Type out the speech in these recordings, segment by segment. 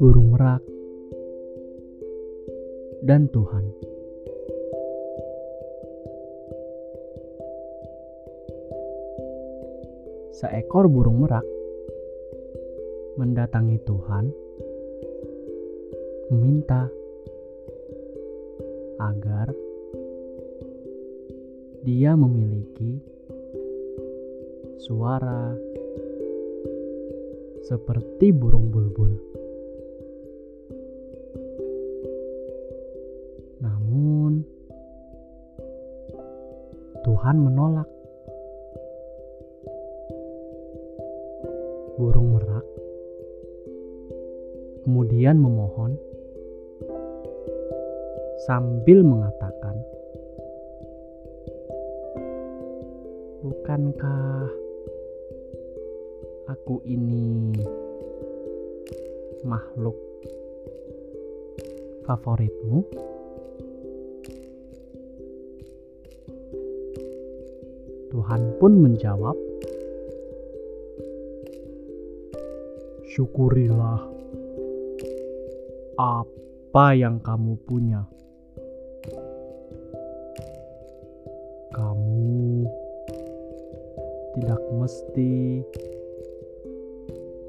burung merak, dan Tuhan. Seekor burung merak mendatangi Tuhan, meminta agar dia memiliki suara seperti burung bulbul. Namun, Tuhan menolak. Burung merak kemudian memohon sambil mengatakan, "Bukankah aku ini makhluk favoritmu?" Tuhan pun menjawab, "Syukurilah apa yang kamu punya. Kamu tidak mesti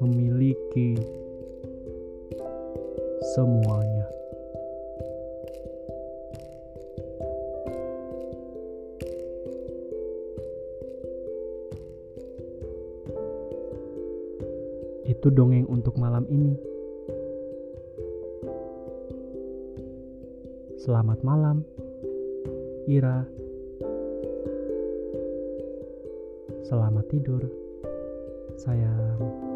memiliki semuanya." Itu dongeng untuk malam ini. Selamat malam, Ira. Selamat tidur, sayang.